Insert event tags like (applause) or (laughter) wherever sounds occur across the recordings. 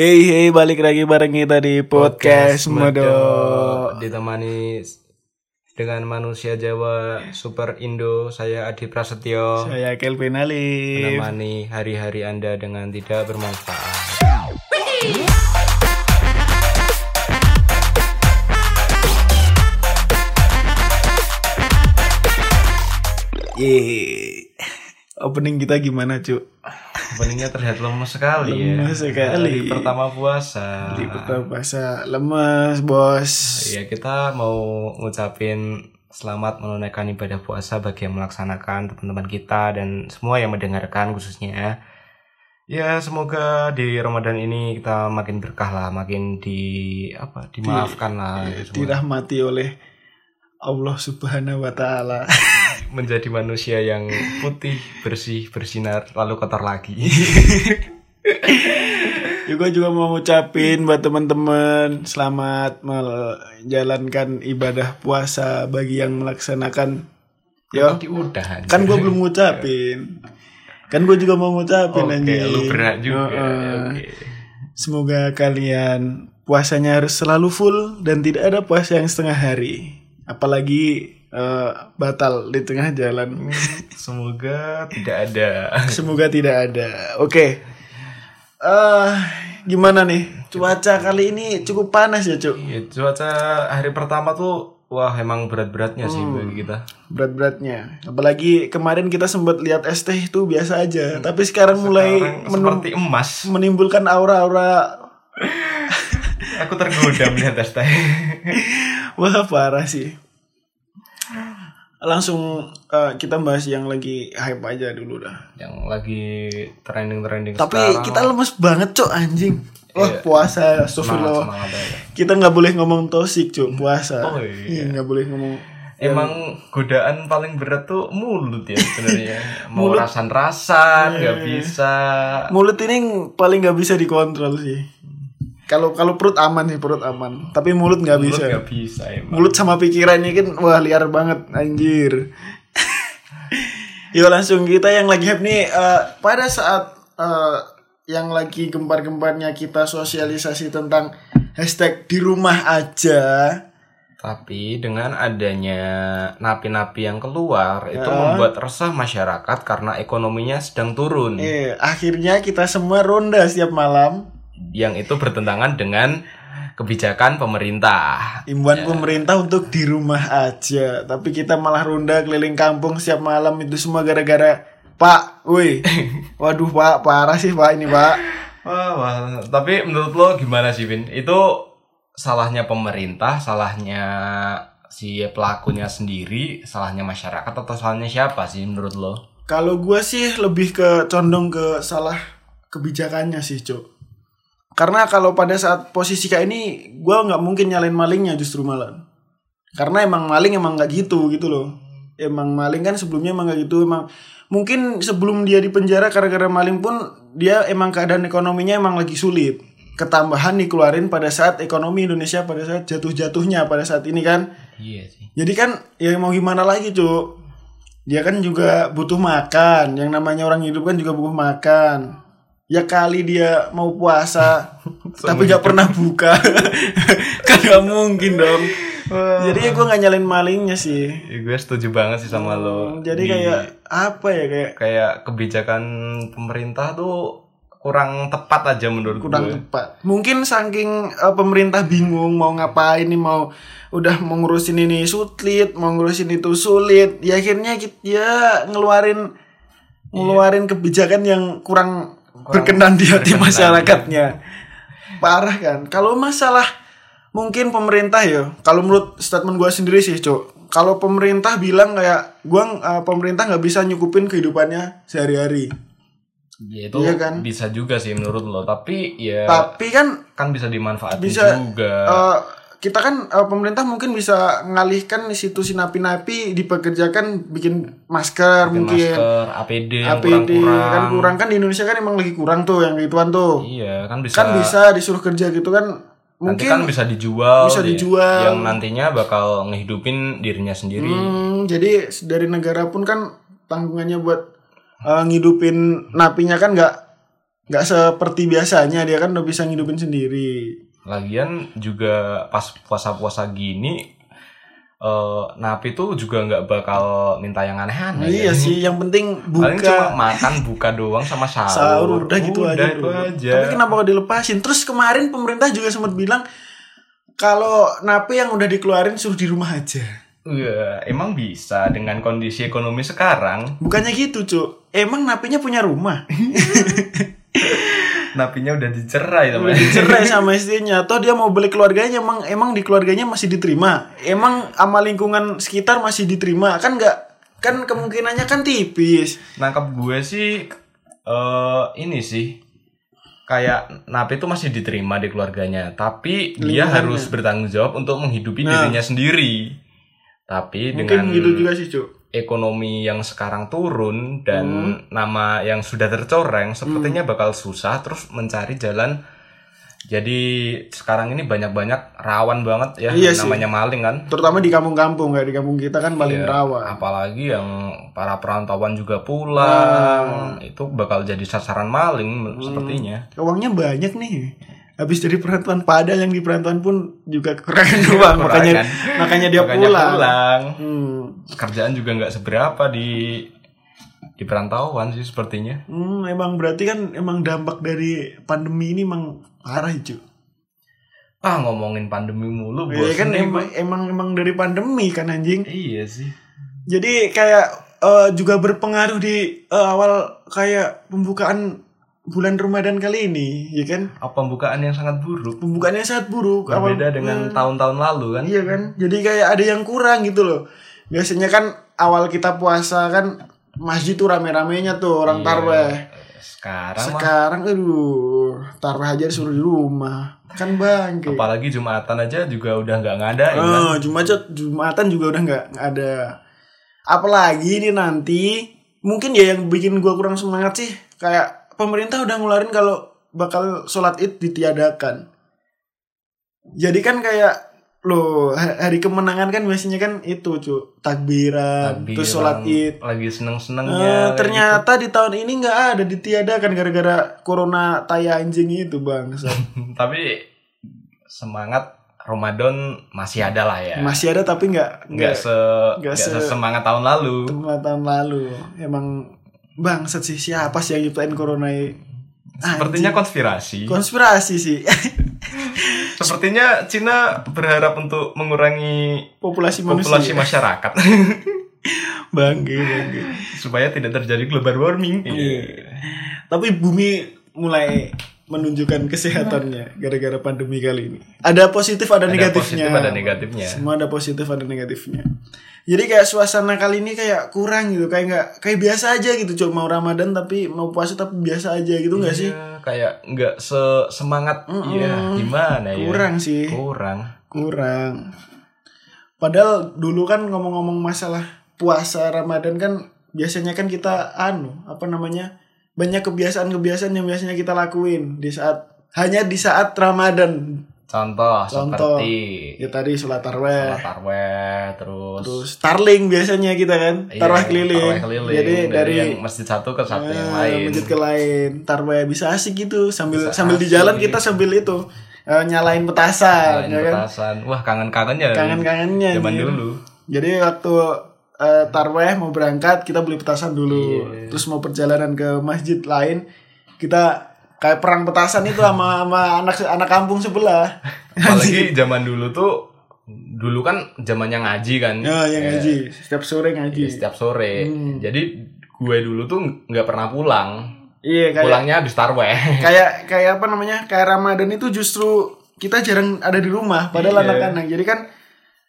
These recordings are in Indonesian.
Hey hey balik lagi bareng kita di podcast, Modo. ditemani dengan manusia Jawa Super Indo saya Adi Prasetyo Saya Kelvin Ali. menemani hari-hari Anda dengan tidak bermanfaat. Yeay. Opening kita gimana, Cuk? Openingnya terlihat lemes sekali ya. Lemes sekali. Hari pertama puasa. Di pertama puasa lemes, Bos. Ya kita mau ngucapin selamat menunaikan ibadah puasa bagi yang melaksanakan teman-teman kita dan semua yang mendengarkan khususnya. Ya semoga di Ramadan ini kita makin berkah lah, makin di apa dimaafkan lah semua. Dirahmati oleh Allah Subhanahu wa taala. (laughs) menjadi manusia yang putih, bersih, bersinar, lalu kotor lagi. (laughs) juga juga mau ngucapin buat teman-teman selamat menjalankan ibadah puasa bagi yang melaksanakan. Yo, Tadi udah kan gue belum ngucapin. Kan gue juga mau ngucapin Oke, anjing. lu berat juga. Heeh. Oke. Semoga kalian puasanya harus selalu full dan tidak ada puasa yang setengah hari. Apalagi eh, batal di tengah jalan. (laughs) Semoga tidak ada. Semoga tidak ada. Oke. Eh gimana nih? Cuaca kali ini cukup panas ya, Cuk. Ya, cuaca hari pertama tuh wah emang berat-beratnya sih Hmm. bagi kita. Berat-beratnya. Apalagi kemarin kita sempat lihat es teh itu biasa aja, tapi sekarang mulai Sekarang menum- seperti emas. menimbulkan aura-aura (laughs) Aku tergoda melihat teh. (laughs) wah parah sih. Langsung eh, kita bahas yang lagi hype aja dulu dah. yang lagi trending-trending Tapi sekarang. kita lemes banget, Cok, anjing. Wah, Iya. puasa, astagfirullah. Kita nggak boleh ngomong tosik, Cok, puasa. Oh, iya. nggak boleh ngomong Emang godaan paling berat tuh mulut ya sebenarnya. (laughs) Mau rasan-rasan nggak bisa. mulut ini paling nggak bisa dikontrol sih. Kalau kalau perut aman sih perut aman, tapi mulut nggak Mulut bisa. nggak bisa emang. Mulut sama pikirannya kan wah liar banget anjir. Yuk langsung kita yang lagi hype nih eh, pada saat eh, yang lagi gempar-gemparnya kita sosialisasi tentang hashtag di rumah aja. Tapi dengan adanya napi-napi yang keluar itu Ya. membuat resah masyarakat karena ekonominya sedang turun. Eh, akhirnya kita semua ronda setiap malam. Yang itu bertentangan dengan kebijakan pemerintah. Imbauan pemerintah untuk di rumah aja, tapi kita malah ronda keliling kampung setiap malam itu semua gara-gara Pak, woi, (laughs) waduh Pak, parah sih Pak ini Pak. Wah, wah. tapi menurut lo gimana sih, Vin? Itu salahnya pemerintah, salahnya si pelakunya sendiri, salahnya masyarakat atau salahnya siapa sih menurut lo? Kalau gua sih lebih ke condong ke salah kebijakannya sih, Cuk. Karena kalau pada saat posisi kayak ini, gua nggak mungkin nyalain malingnya justru malah. Karena emang maling emang nggak gitu gitu loh. Emang maling kan sebelumnya emang nggak gitu emang mungkin sebelum dia di penjara gara-gara maling pun dia emang keadaan ekonominya emang lagi sulit. Ketambahan dikeluarin pada saat ekonomi Indonesia pada saat jatuh-jatuhnya pada saat ini kan. Iya sih. Jadi kan ya mau gimana lagi cuk Dia kan juga butuh makan Yang namanya orang hidup kan juga butuh makan Ya kali dia mau puasa (laughs) Tapi gak pernah buka. (laughs) Kan gak mungkin dong. Jadi ya gue gak nyalain malingnya sih. Ya, gue setuju banget sih sama lo. Jadi Di- kayak Apa ya kayak kayak kebijakan pemerintah tuh kurang tepat aja menurut kurang gue. tepat. Mungkin saking eh, pemerintah bingung Mau ngapain nih Mau udah mau ngurusin ini sulit Mau ngurusin itu sulit. Ya akhirnya kita ya ngeluarin ngeluarin kebijakan yang kurang, berkenan di hati masyarakatnya. Parah kan? Kalau masalah mungkin pemerintah ya, kalau menurut statement gua sendiri sih, Cok. Kalau pemerintah bilang kayak gua eh, pemerintah nggak bisa nyukupin kehidupannya sehari-hari. Ya itu Iya kan? bisa juga sih menurut lo, tapi ya Tapi kan kan bisa dimanfaatin bisa juga. eh, kita kan eh, pemerintah mungkin bisa ngalihkan di situ si napi-napi dipekerjakan bikin masker Pakai mungkin masker, APD yang APD kurang-kurang. kan kurang kan di Indonesia kan emang lagi kurang tuh yang gituan tuh. Iya, kan bisa kan bisa disuruh kerja gitu kan nanti mungkin kan bisa dijual bisa dijual. yang nantinya bakal ngehidupin dirinya sendiri. Hmm, jadi dari negara pun kan tanggungannya buat eh, ngidupin napinya kan nggak nggak seperti biasanya dia kan udah bisa ngidupin sendiri Lagian juga pas puasa-puasa gini eh napi tuh juga nggak bakal minta yang aneh-aneh. iya sih yang penting Paling cuma buka makan buka doang sama sahur. sahur udah gitu aja, itu aja. tapi kenapa kok dilepasin terus kemarin pemerintah juga sempat bilang kalau napi yang udah dikeluarin suruh di rumah aja Iya, emang bisa dengan kondisi ekonomi sekarang. bukannya gitu cuk emang napinya punya rumah (laughs) Napinya udah dicerai udah teman. dicerai (laughs) sama istrinya. Atau dia mau balik keluarganya emang emang di keluarganya masih diterima. Emang sama lingkungan sekitar masih diterima. Kan nggak kan kemungkinannya kan tipis. Nangkap gue sih eh ini sih. Kayak Napi itu masih diterima di keluarganya, tapi dia harus bertanggung jawab untuk menghidupi Nah. dirinya sendiri. Tapi mungkin dengan gitu juga sih cuk ekonomi yang sekarang turun dan Hmm. nama yang sudah tercoreng sepertinya bakal susah terus mencari jalan. Jadi sekarang ini banyak-banyak rawan banget ya Iya sih. namanya maling kan. Terutama di kampung-kampung kayak di kampung kita kan paling Iya, rawan. apalagi yang para perantauan juga pulang itu bakal jadi sasaran maling sepertinya. Uangnya banyak nih habis dari perantauan pada yang di perantauan pun juga kekurangan uang makanya Kekurangan. makanya dia Makanya pulang, pulang. Hmm. kerjaan juga nggak seberapa di di perantauan sih sepertinya. Hmm, emang berarti kan emang dampak dari pandemi ini emang parah itu ah ngomongin pandemi mulu Iya bosen kan nih emang, emang emang dari pandemi kan anjing. Iya sih. Jadi kayak eh, juga berpengaruh di eh, awal kayak pembukaan bulan Ramadan kali ini ya kan apa pembukaan yang sangat buruk pembukaannya sangat buruk awal berbeda dengan tahun-tahun lalu kan Iya kan? Jadi kayak ada yang kurang gitu loh. Biasanya kan awal kita puasa kan masjid tuh rame-ramenya tuh orang Iya. tarweh. sekarang mah Sekarang aduh, tarweh aja disuruh di rumah. Kan bangke. apalagi jumatan aja juga udah nggak ngadain kan Oh, Jumat Jumatan juga udah nggak ada. Apalagi ini nanti mungkin ya yang bikin gua kurang semangat sih kayak pemerintah udah ngeluarin kalau bakal sholat id ditiadakan. Jadi kan kayak loh ha- hari kemenangan kan biasanya kan itu cu takbiran, Takbiran, terus sholat id. lagi Eh, seneng-senengnya kayak ternyata di tahun ini nggak ada ditiadakan gara-gara corona tai anjing itu bang. gitu. (laughs) tapi semangat Ramadan masih ada lah ya Masih ada tapi nggak nggak se nggak se- sesemangat tahun lalu lima tahun lalu emang bangsat sih siapa sih yang nyiptain corona ini? sepertinya konspirasi. Konspirasi sih. (laughs) Sepertinya Cina berharap untuk mengurangi populasi manusia. populasi masyarakat. (laughs) Bangke bangke supaya tidak terjadi global warming. Iya. tapi bumi mulai menunjukkan kesehatannya gara-gara pandemi kali ini. Ada positif ada, Ada negatifnya. positif, ada negatifnya. semua ada positif ada negatifnya. Jadi kayak suasana kali ini kayak kurang gitu kayak nggak kayak biasa aja gitu. Cuma mau ramadan tapi mau puasa tapi biasa aja gitu nggak sih? Iya, kayak nggak se semangat ya gimana ya? Kurang sih. Kurang. Kurang. Padahal dulu kan ngomong-ngomong masalah puasa ramadan kan biasanya kan kita anu apa namanya banyak kebiasaan-kebiasaan yang biasanya kita lakuin di saat hanya di saat ramadan. Contoh, Contoh. seperti ya tadi sholat tarweh. Sholat tarweh terus terus tarling biasanya kita kan Iya, tarweh keliling. tarweh keliling. jadi dari, yang masjid satu ke satu yang eh, lain. masjid ke lain. Tarweh bisa asik gitu sambil Bisa sambil di jalan kita sambil itu eh, nyalain petasan Lain ya kan? petasan. wah kangen-kangen ya kangen-kangennya zaman dulu. Jadi waktu eh, tarweh mau berangkat kita beli petasan dulu. Iya. Terus mau perjalanan ke masjid lain kita kayak perang petasan itu sama sama anak anak kampung sebelah. (laughs) apalagi zaman dulu tuh dulu kan zamannya ngaji kan Ya, yang Eh, ngaji setiap sore ngaji. setiap sore Hmm. jadi gue dulu tuh nggak pernah pulang Iya kayak pulangnya habis tarweh (laughs) kayak kayak apa namanya? Kayak Ramadan itu justru kita jarang ada di rumah padahal Iya. anak-anak. Jadi kan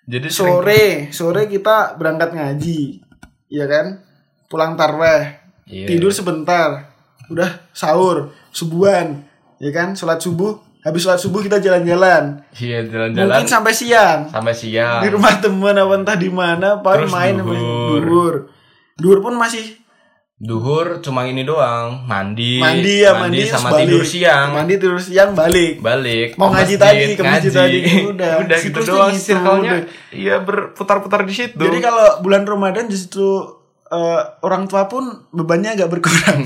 jadi sering sore sore kita berangkat ngaji. Iya kan? Pulang tarweh. Iya. tidur sebentar udah sahur subuhan ya kan sholat subuh habis sholat subuh kita jalan-jalan iya jalan-jalan mungkin sampai siang sampai siang di rumah teman apa entah di mana paling Terus main duhur. duhur duhur pun masih duhur cuma ini doang mandi mandi ya mandi, terus sama balik. tidur siang mandi tidur siang balik balik Mau ngaji tadi, ke ngaji. tadi, udah. (laughs) udah gitu doang gitu, circle-nya iya berputar-putar di situ jadi kalau bulan Ramadan justru eh, orang tua pun bebannya agak berkurang.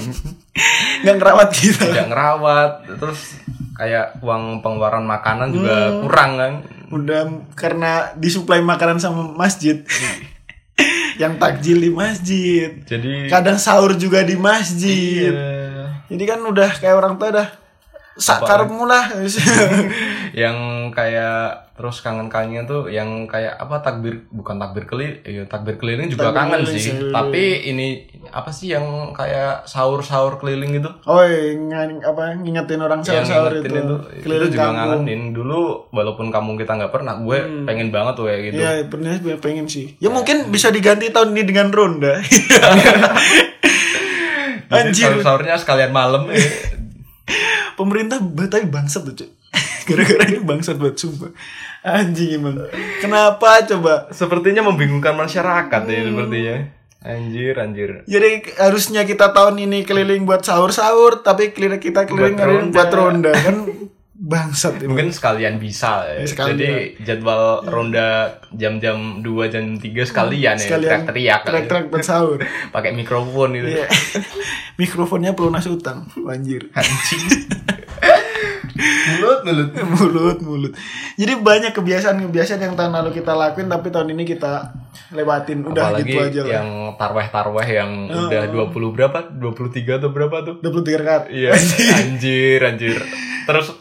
(laughs) nggak ngerawat kita. tidak ngerawat terus kayak uang pengeluaran makanan juga Hmm. kurang kan Udah karena disuplai makanan sama masjid. Yang takjil di masjid. jadi Kadang sahur juga di masjid. iya, Jadi kan udah kayak orang tua dah sakarmu lah. (laughs) yang kayak terus kangen-kangennya tuh yang kayak apa takbir bukan takbir keliling ya takbir keliling juga Takbir kangen keliling sih sih. tapi ini apa sih yang kayak sahur-sahur keliling itu Oi, ngan- apa ngingetin orang sahur-sahur itu. itu, itu juga kampung. ngangenin dulu walaupun kampung kita nggak pernah gue pengen banget tuh kayak gitu Iya, pernah gue pengen sih. Ya mungkin bisa diganti tahun ini dengan ronda. (laughs) Anjir. sahur-sahurnya sekalian malam eh. (laughs) Pemerintah tapi bangsat tuh, Cuk. Gara-gara ini bangsat buat sumpah. Anjing emang. Kenapa coba? sepertinya membingungkan masyarakat ya sepertinya anjir anjir Jadi harusnya kita tahun ini keliling buat sahur-sahur, tapi keliling kita keliling Buat keliling ronda. buat ronda kan bangsat mungkin sekalian bisa ya. Ya, sekalian. jadi jadwal ronda jam-jam 2 jam 3 sekalian, ya Sekalian teriak-teriak Teriak-teriak buat sahur. pakai mikrofon itu Iya. (laughs) Mikrofonnya pelunas utang. Anjir. (laughs) mulut mulut. (laughs) Mulut mulut. Jadi banyak kebiasaan-kebiasaan yang tahun lalu kita lakuin tapi tahun ini kita lewatin. Udah apalagi gitu aja lah. yang tarweh-tarweh yang udah 20 berapa? 23 atau berapa tuh? 23 rakaat iya. (laughs) Anjir anjir. Terus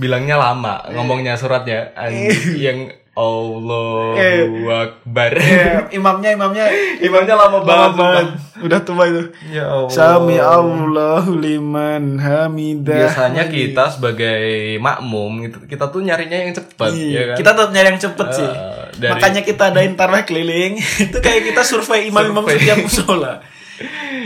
bilangnya lama ngomongnya suratnya. Anjir (laughs) yang Allahu Akbar. Eh, (laughs) imamnya imamnya. Imamnya lama banget banget sumpah. udah tua itu. Ya Allah. Sami Allahu liman hamidah biasanya kita sebagai makmum gitu kita tuh nyarinya yang cepat Iya, ya kan? Kita tetap nyari yang cepet sih. Eh, dari- makanya kita adain (laughs) tarawih keliling. (laughs) Itu kayak kita survei imam-imam setiap musola.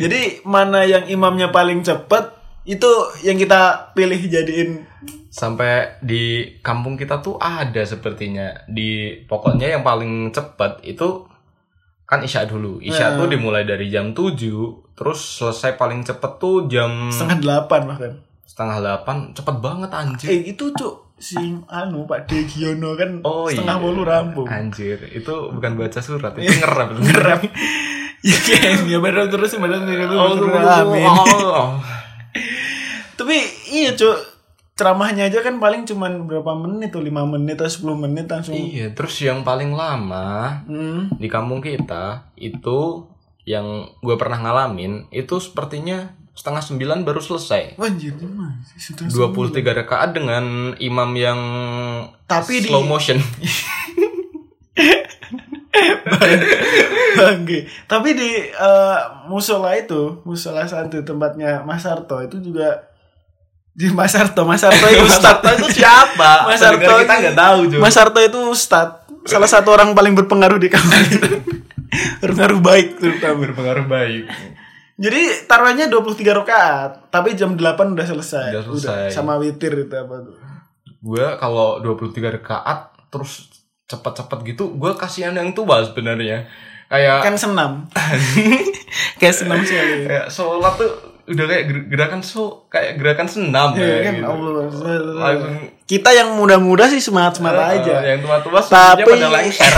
Jadi mana yang imamnya paling cepet itu yang kita pilih jadiin. Sampai di kampung kita tuh ada sepertinya. Di pokoknya yang paling cepat itu kan isya dulu. Isya tuh dimulai dari jam 7 terus selesai paling cepet tuh jam setengah delapan bahkan setengah delapan cepet banget anjir. Eh itu cuk si anu Pak Degiono kan Oh, setengah iya. bolu rampung. anjir itu bukan baca surat itu ngerap Ngerap. ya kan ya benar terus benar terus. Oh, terus, oh, amin. Tapi iya cuk ceramahnya aja kan paling cuman berapa menit tuh 5 menit atau 10 menit langsung. iya terus yang paling lama Hmm. di kampung kita itu yang gue pernah ngalamin itu sepertinya setengah sembilan baru selesai anjir sih? Sudah 23 rakaat dengan imam yang Tapi di- slow motion (laughs) Bangke. Tapi di eh, musola itu, musola satu tempatnya Mas Sarto itu juga di Mas Sarto, Mas Sarto itu ustad. itu siapa Mas Pendengar kita nggak tahu juga Mas Sarto itu ustad. Salah satu orang paling berpengaruh di kampung (laughs) itu. berpengaruh baik terutama. berpengaruh baik Jadi taruhannya 23 rakaat, tapi jam 8 udah selesai. Udah selesai. sama witir itu apa tuh. gue kalau 23 rakaat terus cepet-cepet gitu gue kasihan yang tua sebenarnya kayak Kan senam. (laughs) Kayak senam sekali. kayak sholat tuh udah kayak ger- gerakan so kayak gerakan senam Ya, kan gitu. Allah. Langsung Kita yang muda-muda sih semangat-semangat aja. Eh, yang tua-tua Tapi- pada lengser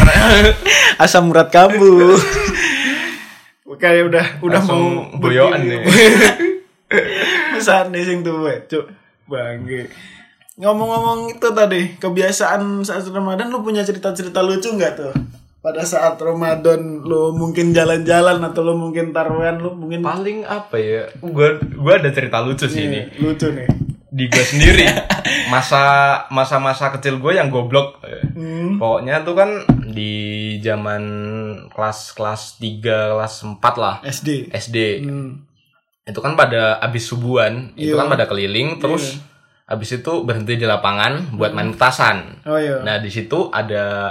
(laughs) asam urat kambuh (laughs) kayak udah udah Langsung mau boyoan nih. (laughs) Pesan nih sing tuwe cuk bangke ngomong-ngomong itu tadi kebiasaan saat Ramadan lu punya cerita-cerita lucu nggak tuh pada saat Ramadan lu mungkin jalan-jalan atau lu mungkin taruhan lu mungkin paling apa ya? Gue gue ada cerita lucu sih ini. lucu nih. Di gue sendiri. (laughs) Masa masa masa kecil gue yang goblok. Hmm. pokoknya tuh kan di zaman kelas kelas 3 kelas 4 lah. SD SD Hmm. itu kan pada abis subuhan. Itu Iya. kan pada keliling terus abis itu berhenti di lapangan buat main petasan. Oh iya. Nah di situ ada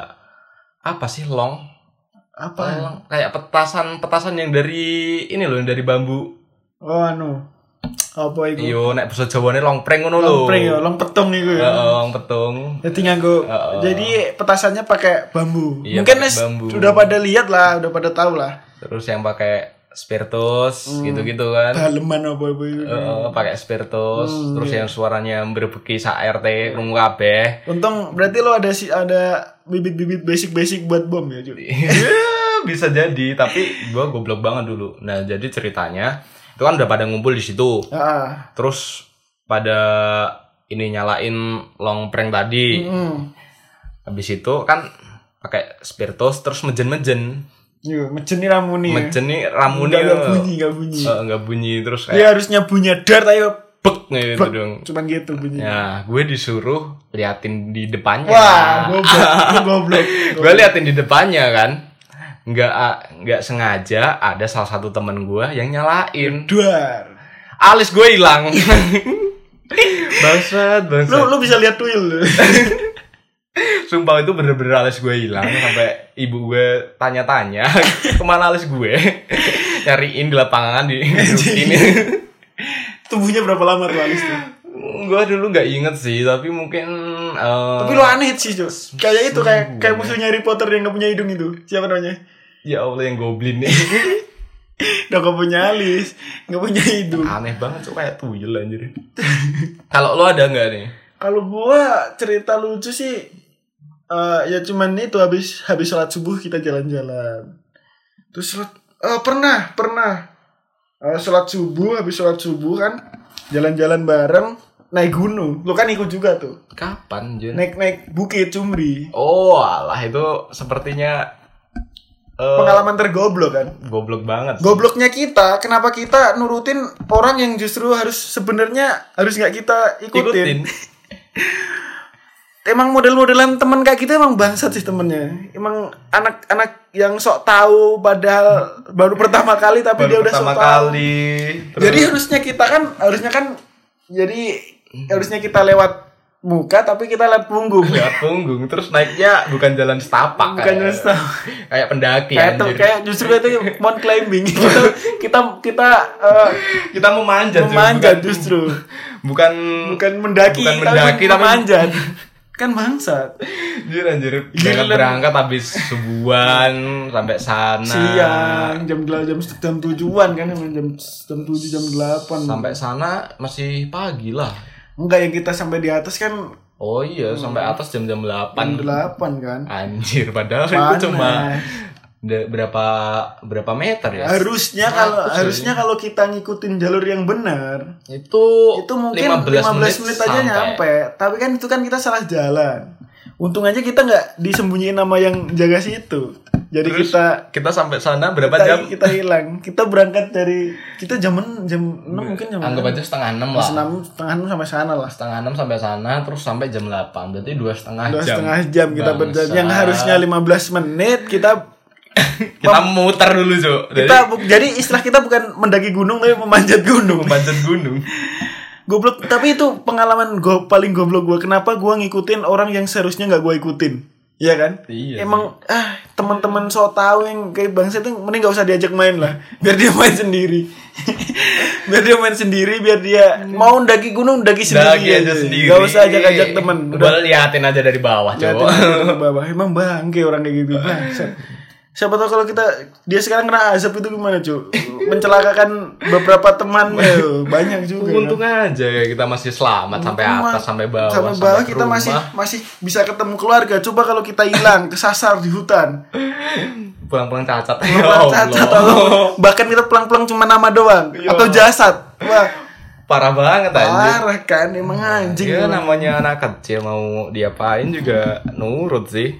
apa sih long? Apa? Long. kayak petasan petasan yang dari ini loh yang dari bambu. Oh anu. Apa itu iyo nek bahasa Jawane longpreng ngono lho. Lompreng ya long petong itu ya Heeh, long petung. Jadi nganggo jadi petasannya pakai bambu. Iya, Mungkin pakai bambu. udah pada lihat lah, udah pada tahu lah. terus yang pakai spiritus Hmm. gitu-gitu kan Daleman apa apa itu. Heeh, pakai spiritus Hmm, terus iya. yang suaranya berbeki sa RT krungu kabeh Untung berarti lo ada si ada bibit-bibit basic-basic buat bom ya, cuy. Iya, (laughs) bisa jadi tapi gue goblok banget dulu nah jadi ceritanya itu kan udah pada ngumpul di situ Ah. terus pada ini nyalain long prank tadi Mm. habis itu kan pakai spiritus terus mejen-mejen Yo, mejen nih ramuni. ya. mejen nih ramune Nggak, nggak bunyi, nggak bunyi. eh, nggak bunyi terus Dia kayak harusnya bunyi dar ayo bek gitu dong Cuman gitu bunyinya. ya gue disuruh liatin di depannya Wah, goblok, lu (laughs) goblok. gue liatin di depannya kan nggak nggak sengaja ada salah satu temen gue yang nyalain Dar. alis gue hilang (laughs) bangsat bangsat Lu lu bisa lihat tuyul. (laughs) sumpah itu bener-bener alis gue hilang sampai ibu gue tanya-tanya (laughs) ke mana alis gue (laughs) nyariin di lapangan di (laughs) ini Tumbuhnya berapa lama tuh alis tuh? gue dulu nggak inget sih tapi mungkin eh, Tapi lu aneh sih, Jos. Kayak itu kayak kayak musuhnya Harry Potter yang gak punya hidung itu. Siapa namanya? ya allah yang goblin nih Udah gak punya alis, gak punya hidung. aneh banget tuh kayak tuyul anjir kalau lo ada nggak nih Kalau gua cerita lucu sih eh ya cuman itu habis habis sholat subuh kita jalan-jalan. Terus sholat, eh, pernah pernah Eh, sholat subuh habis sholat subuh kan jalan-jalan bareng naik gunung. Lu kan ikut juga tuh. kapan Jun? Naik naik bukit Cumri. Oh, alah itu sepertinya eh, Pengalaman tergoblok kan. goblok banget. sih. Gobloknya kita, kenapa kita nurutin orang yang justru harus sebenarnya harus nggak kita ikutin. Ikutin. (laughs) Emang model-modelan temen kayak gitu emang bangsat sih temennya. Emang anak-anak yang sok tahu padahal baru pertama kali tapi dia Baru udah sok pertama tahu. kali. Terus- Jadi harusnya kita kan harusnya kan jadi harusnya kita lewat muka tapi kita lewat punggung. nggak punggung terus naiknya bukan jalan setapak Bukan kayak- jalan setapak. kayak pendaki kayak tuh kayak justru itu mount climbing. (laughs) kita kita kita eh, kita memanjat bukan, justru. bukan Bukan mendaki, bukan mendaki tapi memanjat. Kan bangsat. anjir. Anjir Gila. berangkat berangkat habis subuhan sampai sana. Siang jam delapan jam jam tujuan kan jam jam tujuh jam delapan. Sampai sana masih pagi lah. Enggak yang kita sampai di atas kan oh iya sampai atas jam jam jam 8 delapan kan. Anjir padahal itu Panas. cuma de- berapa berapa meter ya? Harusnya kalau Seratus harusnya kalau kita ngikutin jalur yang benar itu itu mungkin 15 menit, aja sampai. nyampe. Tapi kan itu kan kita salah jalan. Untung aja kita nggak disembunyiin nama yang jaga situ. Jadi Terus kita kita sampai sana berapa kita, jam? kita hilang. Kita berangkat dari kita jam jam enam mungkin jam anggap aja setengah enam lah. Enam setengah enam sampai sana lah. Setengah enam sampai sana terus sampai jam 8 berarti dua setengah dua jam. setengah jam kita berjalan. Yang harusnya 15 menit kita (laughs) kita muter dulu cok Jadi, kita jadi istilah kita bukan mendaki gunung tapi memanjat gunung (laughs) memanjat gunung goblok tapi itu pengalaman go, paling goblok gue kenapa gue ngikutin orang yang seharusnya nggak gue ikutin Iya kan? Iya Emang ah teman-teman so tahu yang kayak bangsa itu mending gak usah diajak main lah, biar dia main sendiri. (laughs) biar dia main sendiri, biar dia mau daki gunung daki sendiri. Daki aja sendiri Gak usah ajak-ajak temen. udah liatin aja dari bawah aja ke bawah. Emang bangke orang kayak gitu. Siapa tahu kalau kita dia sekarang kena azab itu gimana cuy? Mencelakakan beberapa temannya loh. (laughs) banyak juga. kan. untung aja ya kita masih selamat sampai atas sampai bawah sampai bawah ke kita rumah. masih masih bisa ketemu keluarga. Coba kalau kita hilang kesasar di hutan. pulang-pulang cacat (laughs) ya Pulang Allah. cacat atau bahkan kita pulang-pulang cuma nama doang Ya. atau jasad. Wah, parah banget anjir parah kan emang anjing. ya namanya anak kecil mau diapain juga nurut sih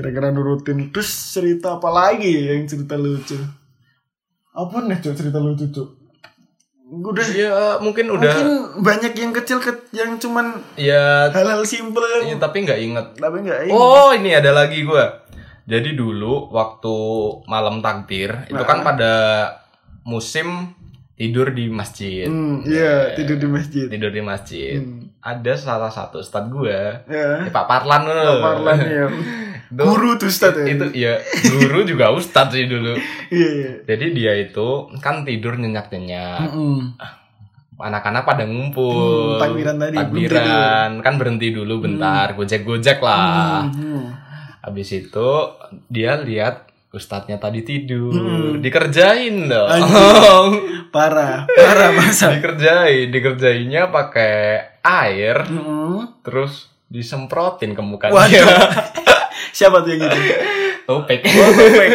Kira-kira nurutin terus cerita apa lagi ya yang cerita lucu? Apa nih Cuk, cerita lucu Cuk? Udah ya mungkin udah mungkin banyak yang kecil ke, yang cuman ya hal-hal simpel ya, tapi nggak inget tapi enggak Oh ini ada lagi gua. Jadi dulu waktu malam takbir itu kan pada musim tidur di masjid. Hmm, iya, tidur di masjid. Tidur di masjid. Hmm. Ada salah satu ustad gua. Ya. Eh, Pak Parlan loh. Parlan ya. (laughs) Guru tuh Ustaz ya. Itu ya guru juga ustad sih dulu. (laughs) Iya, iya. Jadi dia itu kan tidur nyenyak-nyenyak. Mm-mm. Anak-anak pada ngumpul. Hmm, takbiran tadi, Takbiran kan berhenti dulu bentar, gojek-gojek lah. Hmm. Habis itu dia lihat ustadznya tadi tidur, dikerjain dong. (laughs) Parah, parah masa. dikerjain, dikerjainnya pakai air, Mm-mm. terus disemprotin ke mukanya. Waduh. (laughs) Siapa tuh yang gitu? Topik. Oh, topik.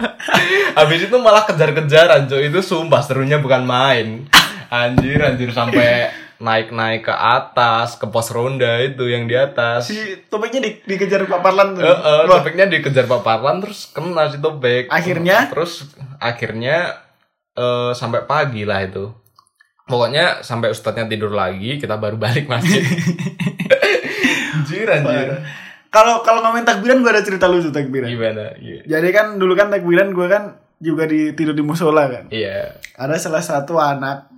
(laughs) Habis itu malah kejar-kejaran, Cuk. Itu sumpah serunya bukan main. Anjir, anjir sampai naik-naik ke atas, ke pos ronda itu yang di atas. Si topiknya di, dikejar Pak Parlan tuh. Heeh, Wah, topiknya dikejar Pak Parlan terus kena si topik. Akhirnya? terus akhirnya eh, sampai pagi lah itu. Pokoknya sampai ustadznya tidur lagi, kita baru balik masjid. (laughs) anjir, anjir. Kalau kalau ngomongin takbiran gue ada cerita lucu takbiran. Gimana? Iya. Jadi kan dulu kan takbiran gue kan juga di tidur di musola kan. Iya. Ada salah satu anak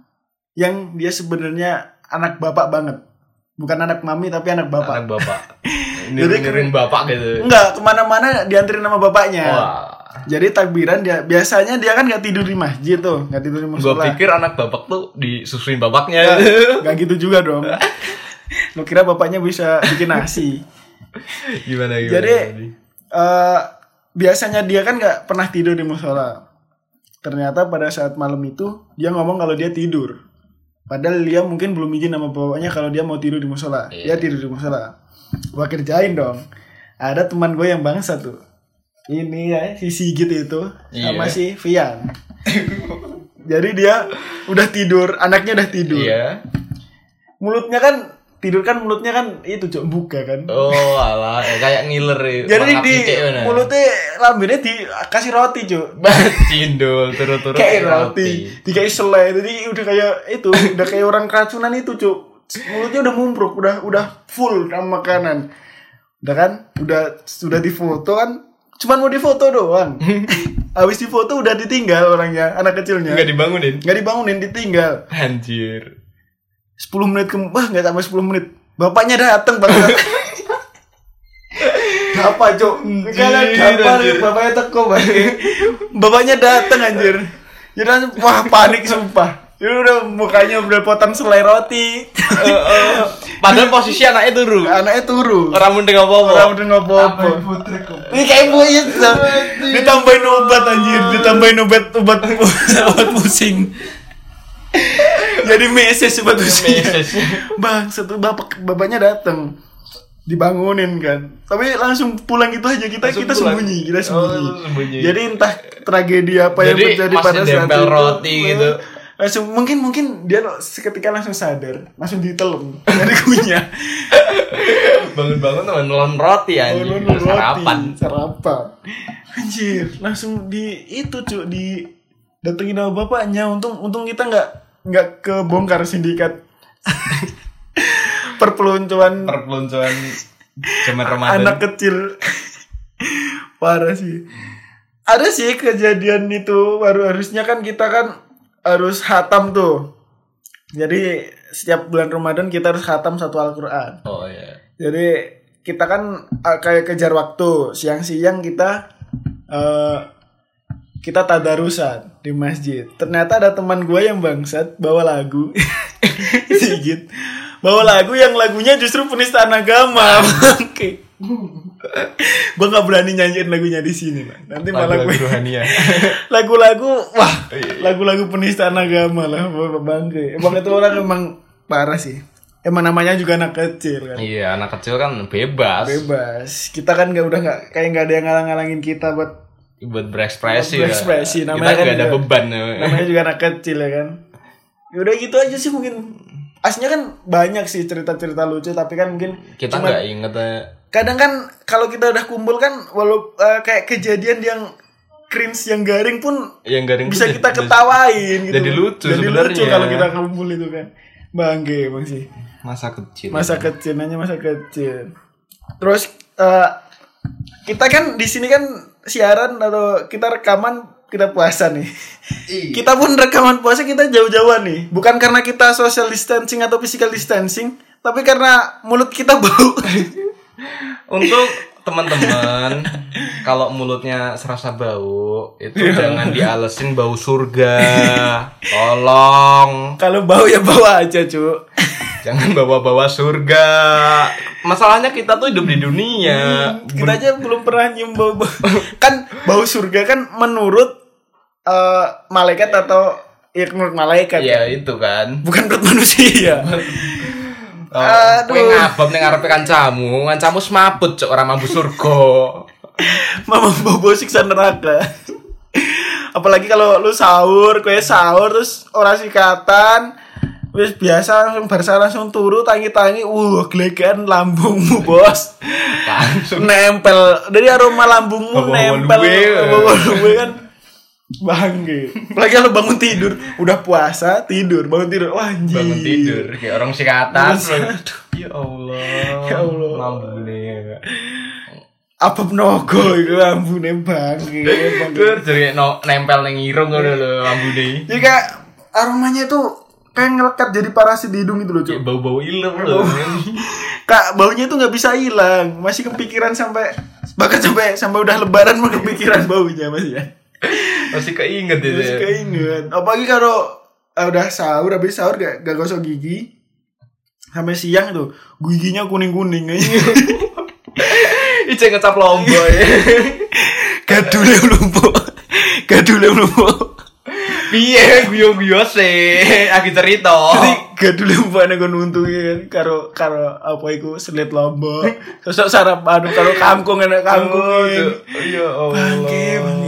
yang dia sebenarnya anak bapak banget. Bukan anak mami tapi anak bapak. Anak bapak. (laughs) Jadi Nirin bapak gitu. Enggak, ke mana-mana dianterin sama bapaknya. Wah. Jadi takbiran dia biasanya dia kan nggak tidur di masjid tuh, nggak tidur di Gue musola. pikir anak bapak tuh disusuin bapaknya. Nggak (laughs) gitu juga dong. (laughs) Lo kira bapaknya bisa bikin nasi. (laughs) gimana gimana? Jadi eh biasanya dia kan nggak pernah tidur di musola. Ternyata pada saat malam itu dia ngomong kalau dia tidur. Padahal dia mungkin belum izin sama bapaknya kalau dia mau tidur di musola. Iya. Dia tidur di musola. Gua kerjain dong. Ada teman gue yang bangsa tuh. Ini ya si Sigit itu sama Iya. si Vian. Jadi dia udah tidur, anaknya udah tidur. Iya. Mulutnya kan tidur kan mulutnya kan itu cok buka kan. Oh alah, ya, kayak ngiler ya. Jadi Mangap di mulutnya lambirnya dikasih roti cuy. (laughs) cindul turut-turut Kayak roti, dikasih selai. Jadi udah kayak itu, udah kayak orang keracunan itu cuy. Mulutnya udah mumpruk, udah udah full sama makanan. Udah kan, udah sudah difoto kan. Cuman mau difoto doang. (laughs) Habis difoto udah ditinggal orangnya, anak kecilnya. Enggak dibangunin. Nggak dibangunin, ditinggal. Anjir. 10 menit ke wah nggak sampai 10 menit. Bapaknya datang bang. Apa cok? Apa bapaknya teko bang. Bapaknya datang anjir. Jadi langsung, wah panik sumpah. Ini udah mukanya udah potong selai roti. Padahal posisi anaknya turu. Anaknya turu. Orang mending apa-apa. Orang udah ngopo-ngopo. Ini kayak buaya Ditambahin obat anjir, ditambahin obat obat (laughs) obat pusing. Jadi meses. Meses. Bang, satu bapak bapaknya datang dibangunin kan tapi langsung pulang gitu aja kita Langsung kita pulang. sembunyi kita Oh, sembunyi. sembunyi. jadi entah tragedi apa yang Jadi terjadi masih pada saat itu roti gitu. langsung mungkin mungkin dia seketika langsung sadar langsung ditelan dari kunyah Bangun-bangun teman nelon roti anjir. Oh, roti. Sarapan. Sarapan. Anjir, langsung di itu cuy di datengin sama bapaknya. Untung untung kita nggak nggak kebongkar sindikat perpeloncoan Perpeloncoan zaman Ramadan. anak kecil. Parah sih. Ada sih kejadian itu baru harusnya kan kita kan harus hatam tuh. Jadi setiap bulan Ramadan kita harus hatam satu Al-Qur'an. Oh iya. Jadi kita kan uh, kayak kejar waktu siang-siang kita eh kita tadarusan di masjid. Ternyata ada teman gue yang bangsat bawa lagu (laughs) Sigit bawa lagu yang lagunya justru penistaan agama. Oke. (laughs) gue nggak berani nyanyiin lagunya di sini, Bang. Nanti malah gue (laughs) lagu-lagu wah Iya. lagu-lagu penistaan agama lah bangke emang itu orang emang parah sih emang namanya juga anak kecil kan Iya, anak kecil kan bebas. bebas kita kan nggak udah nggak kayak nggak ada yang ngalang-ngalangin kita buat buat berekspresi. Buat berekspresi, Kita namanya kan nggak ada juga- beban. namanya juga anak kecil ya kan ya udah gitu aja sih mungkin aslinya kan banyak sih cerita-cerita lucu tapi kan mungkin Kita nggak inget eh, kadang kan kalau kita udah kumpul kan walau eh, kayak kejadian yang cringe yang garing pun yang garing bisa kita jadi- ketawain gitu. jadi lucu Jadi sebenarnya. lucu kalau kita kumpul itu kan. Bangke bang sih. masa kecil. Masa kecil nanya masa kecil. Terus eh, kita kan di sini kan siaran atau kita rekaman kita puasa nih. Kita pun rekaman puasa kita jauh-jauhan nih. Bukan karena kita social distancing atau physical distancing, tapi karena mulut kita bau. (laughs) Untuk teman-teman, (laughs) kalau mulutnya serasa bau, itu Iya. jangan dialesin bau surga. (laughs) Tolong, Kalau bau ya bawa aja, Cuk. (laughs) jangan bawa-bawa surga. Masalahnya kita tuh hidup di dunia. kita aja belum pernah nyium bau, bau kan bau surga kan menurut eh, malaikat atau ya menurut malaikat Ya kan? itu kan. bukan menurut manusia Aduh. kowe ngabam ning ngarepe kancamu, kancamu semaput cok ora mampu surga. (laughs) bau siksa neraka Apalagi kalau lu sahur, kue sahur terus orang sikatan Wis biasa langsung barsa langsung turu tangi-tangi, uh gelegean lambungmu bos. Langsung. nempel dari aroma lambungmu nempel bawa kan bangke apalagi kalau bangun tidur. Udah puasa tidur. Bangun tidur. Wah anjir. Bangun tidur. Kayak orang sikatan (laughs) ya Allah. Ya Allah. lambune. Apa penogo itu? Lambune bangke bangke. Gur jadi no, nempel neng irung ngono lho lambune. Jadi kayak aromanya tuh kayak ngelekat jadi parasit di hidung gitu loh cuy bau-bau iler lho. Kak baunya tuh nggak bisa hilang. Masih kepikiran sampai bahkan sampai sampai udah lebaran mau kepikiran baunya masih ya masih keinget itu Masih ya. keinget. Apalagi kalau eh, udah sahur, habis sahur gak, gak gosok gigi. Sampai siang tuh, giginya kuning-kuning. Ice ngecap lombo ya (laughs) Gadule lumpuh. Gadule lumpuh. piye guyo-guyo sih lagi cerita Jadi gadule lumpuh ana kon untunge kan karo karo apa iku selit lombok. Sosok sarap anu karo kangkung enak kangkung. Oh, tuh. ya Allah Bangke, bangke.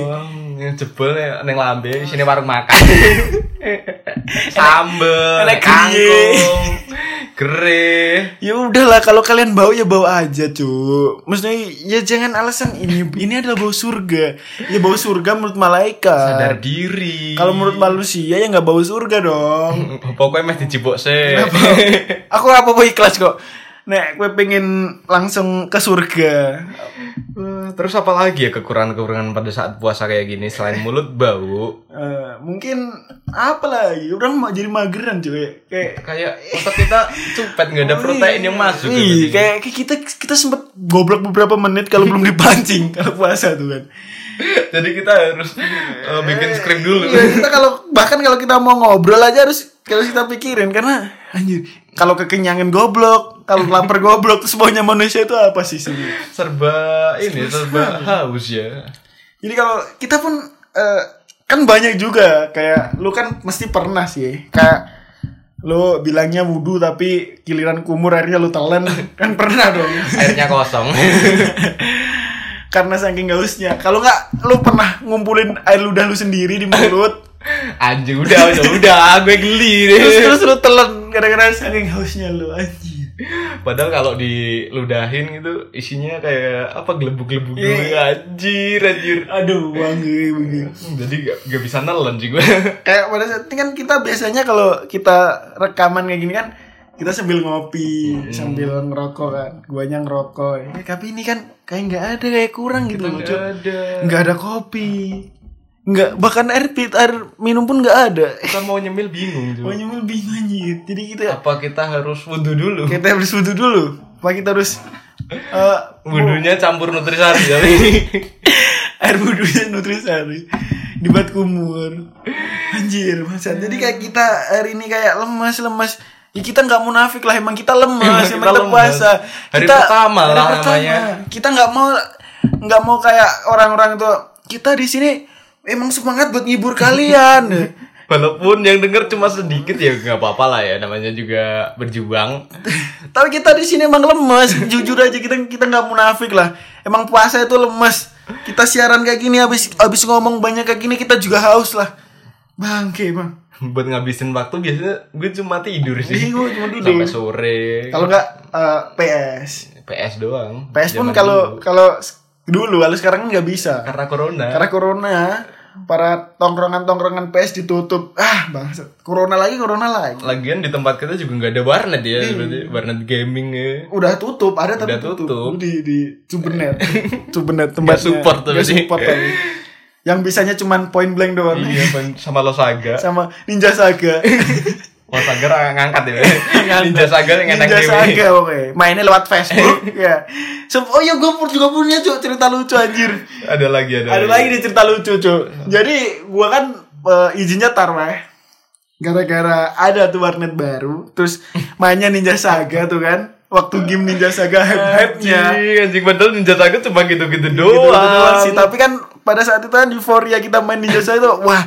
Yang jebol ya, neng lambe sini warung makan. (laughs) Sambel kangkung gere. Ya udahlah kalau kalian bau ya bau aja cu Maksudnya ya jangan alasan ini. Ini adalah bau surga. Ya bau surga menurut malaikat. Sadar diri. Kalau menurut manusia ya nggak bau surga dong. (laughs) pokoknya mesti dicibuk sih. Aku apa mau ikhlas kok. Nek gue pengen langsung ke surga. Eh, terus apa lagi ya kekurangan-kekurangan pada saat puasa kayak gini selain mulut bau Eh, mungkin apa lagi? Orang mau jadi mageran cuy. Kayak kayak otak kita cupet nggak ada protein yang masuk Iya, gitu. kayak, kayak kita kita sempet goblok beberapa menit kalau belum dipancing kalau puasa tuh kan. jadi kita harus eh, bikin skrip dulu Iya, kita kalau bahkan kalau kita mau ngobrol aja harus kalau kita pikirin karena anjir kalau kekenyangan goblok, kalau lapar goblok terus maunya manusia itu apa sih sebenarnya? serba ini serba (laughs) haus ya. Jadi kalau kita pun eh, kan banyak juga kayak lu kan mesti pernah sih kayak lu bilangnya wudhu tapi giliran kumur airnya lu telan (laughs) kan pernah dong. Airnya kosong. (laughs) Karena saking hausnya. Kalau nggak lu pernah ngumpulin air ludah lu sendiri di mulut anjing udah udah udah gue geli deh terus terus lu telan gara-gara saking hausnya lu anjir Padahal kalau diludahin gitu isinya kayak apa gelembung-gelembung gitu Iya. anjir anjir. aduh wangi wangi Jadi gak, gak bisa nelen sih gue. (laughs) kayak pada saat ini kan kita biasanya kalau kita rekaman kayak gini kan kita sambil ngopi sambil ngerokok kan guanya ngerokok ya, tapi ini kan kayak nggak ada kayak kurang gitu loh Cuk. ada. nggak ada kopi nggak bahkan air pit air minum pun nggak ada Kita mau nyemil bingung. Pokoknya mau bingung anjir jadi kita Apa kita harus wudhu dulu? kita harus wudhu dulu apa kita harus eh, Wudhunya campur nutrisari tapi (laughs) air wudhunya nutrisari dibuat kumur anjir masa jadi kayak kita hari ini kayak lemas lemas ya kita nggak munafik lah emang kita lemas (laughs) Kita emang kita lemas. puasa Hari kita, pertama lah pertama. namanya. kita nggak mau nggak mau kayak orang-orang tuh kita di sini emang semangat buat ngibur kalian (laughs) Walaupun yang denger cuma sedikit ya nggak apa-apa lah ya namanya juga berjuang. (laughs) tapi kita di sini emang lemes jujur aja kita kita nggak munafik lah emang puasa itu lemes kita siaran kayak gini habis habis ngomong banyak kayak gini kita juga haus lah bangke bang (laughs) Buat ngabisin waktu biasanya gue cuma tidur Iya, sih. gua cuma tidur. Sampai sore. kalau nggak eh, PS PS doang. PS pun kalau kalau dulu kalau sekarang nggak bisa karena corona. karena corona para tongkrongan tongkrongan PS ditutup ah bang corona lagi corona lagi Lagian di tempat kita juga nggak ada warnet ya, berarti warnet gaming ya. udah tutup ada tapi Udah tutup. di di Cubernet Cubernet (laughs) tempatnya support tapi. Support tapi. yang bisanya cuman point blank doang Iya, sama Losaga. (laughs) sama Ninja Saga (laughs) Losaga orang ngangkat ya. Ninja Saga yang enak Ninja. Saga oke mainnya lewat Facebook (laughs) ya. So, oh iya gue juga punya cuy cerita lucu anjir. Ada lagi ada. ada lagi. nih cerita lucu cuy jadi gua kan eh, izinnya tarweh gara-gara ada tuh warnet baru terus mainnya Ninja Saga tuh kan. Waktu game Ninja Saga hype-hype-nya Anjing, anjing. Padahal Ninja Saga cuma gitu-gitu Gitu doang. doang. Sih tapi kan pada saat itu kan euforia kita main Ninja Saga tuh wah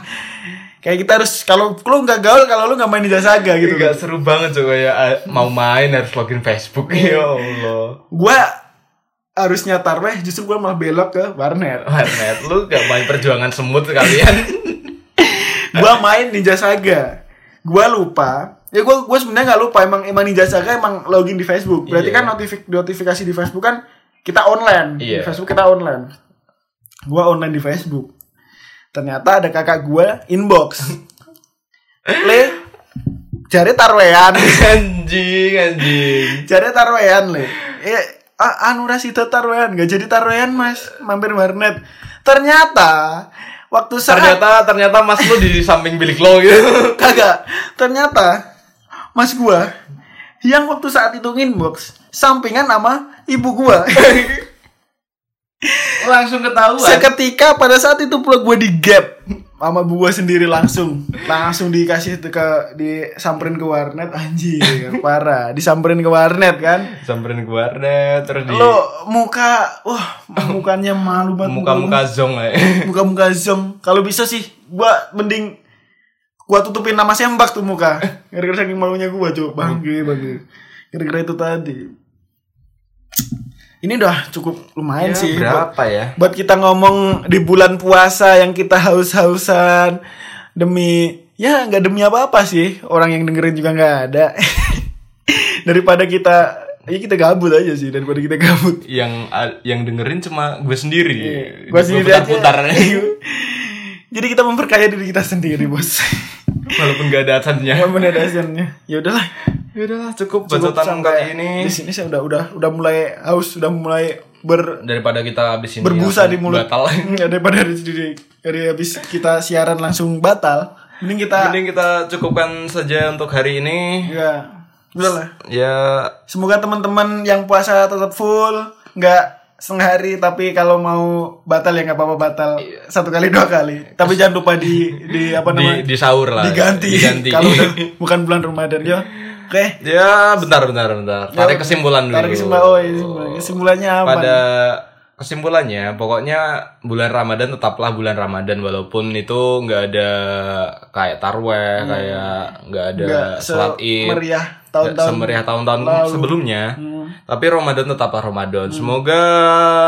kayak kita harus kalau lu nggak gaul kalau lu nggak main Ninja Saga gitu Gak seru banget coba ya mau main harus login Facebook. Ya Allah. gua harusnya tarweh justru gue malah belok ke warnet. Warnet, lu gak main perjuangan semut sekalian. (laughs) gue main Ninja Saga gue lupa. Ya gue gue sebenarnya nggak lupa. Emang emang Ninja Saga emang login di Facebook. Berarti Iya. kan notifik notifikasi di Facebook kan kita online. Di Iya. Facebook kita online. Gue online di Facebook ternyata ada kakak gue inbox le cari tarwean anjing, anjing. cari tarwean le eh ah, anu rasita tarwean gak jadi tarwean mas mampir warnet ternyata waktu saat Ternyata ternyata Mas lu di samping bilik lo gitu. (laughs) Kagak. Ternyata mas gua yang waktu saat itu inbox sampingan sama ibu gua. (laughs) Langsung ketahuan. Seketika pada saat itu pula gua di gap sama gua sendiri langsung. Langsung dikasih itu ke disamperin ke warnet anjir (laughs) parah. Disamperin ke warnet kan? Samperin ke warnet terus di lo muka wah mukanya malu banget. Muka-muka zong (laughs) ya. muka-muka zong kalau bisa sih gua mending gua tutupin nama sembak tuh muka. (laughs) Gara-gara saking malunya gua coba bangke bangke. Gara-gara itu tadi ini udah cukup lumayan Ya, sih buat, berapa ya? buat kita ngomong di bulan puasa yang kita haus-hausan demi ya nggak demi apa-apa sih orang yang dengerin juga nggak ada (laughs) daripada kita ya kita gabut aja sih daripada kita gabut Yang yang dengerin cuma gue sendiri. Iya, gua sendiri aja. putar-putar. (laughs) jadi kita memperkaya diri kita sendiri bos Walaupun gak ada adsennya. Walaupun ada hasilnya. Ya udahlah. Ya udahlah cukup Cukup bacotan kali ini. Di sini saya udah udah udah mulai haus, udah mulai ber Daripada kita habis ini berbusa di mulut. Batal. (laughs) Ya, daripada dari, dari, dari habis kita siaran langsung batal. Mending kita Mending kita cukupkan saja untuk hari ini. ya udahlah. Ya Semoga teman-teman yang puasa tetap full, nggak setengah hari tapi kalau mau batal ya nggak apa-apa batal satu kali dua kali tapi jangan lupa di di apa namanya di, di sahur lah. diganti, Diganti. kalau (laughs) udah bukan bulan Ramadan ya oke. Ya bentar bentar bentar. Tarik kesimpulan dulu. tarik kesimpulan. Oh iya, kesimpulan. kesimpulannya apa pada kesimpulannya pokoknya bulan Ramadan tetaplah bulan Ramadan walaupun itu nggak ada kayak tarweh kayak nggak ada Hmm. sholat id. semeriah nggak tahun-tahun semeriah tahun-tahun sebelumnya. Hmm. tapi Ramadan tetaplah Ramadan. Semoga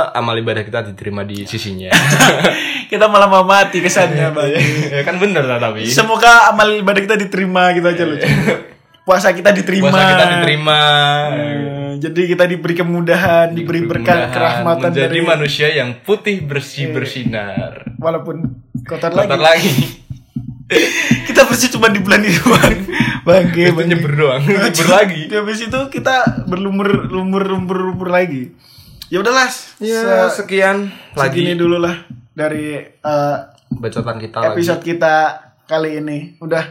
amal ibadah kita diterima di sisinya. (laughs) Kita malah mau mati kesannya bang (laughs) ya kan bener lah tapi. Semoga amal ibadah kita diterima gitu aja loh (laughs) puasa kita diterima. Puasa kita diterima. Eh, jadi kita diberi kemudahan diberi berkah Mudah-mudahan kerahmatan menjadi dari manusia yang putih bersih bersinar. walaupun kotor lagi. Bentar lagi. (laughs) Kita bersih cuma di bulan ini doang. Bangke itu bangke. nyeber doang (laughs) nyeber lagi. Di habis itu kita berlumur lumur lumur lumur lagi. Ya udahlah ya se- sekian segini lagi dulu lah dari eh, bacotan kita lagi. episode kita kali ini. Udah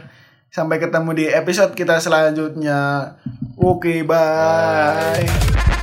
sampai ketemu di episode kita selanjutnya. Oke bye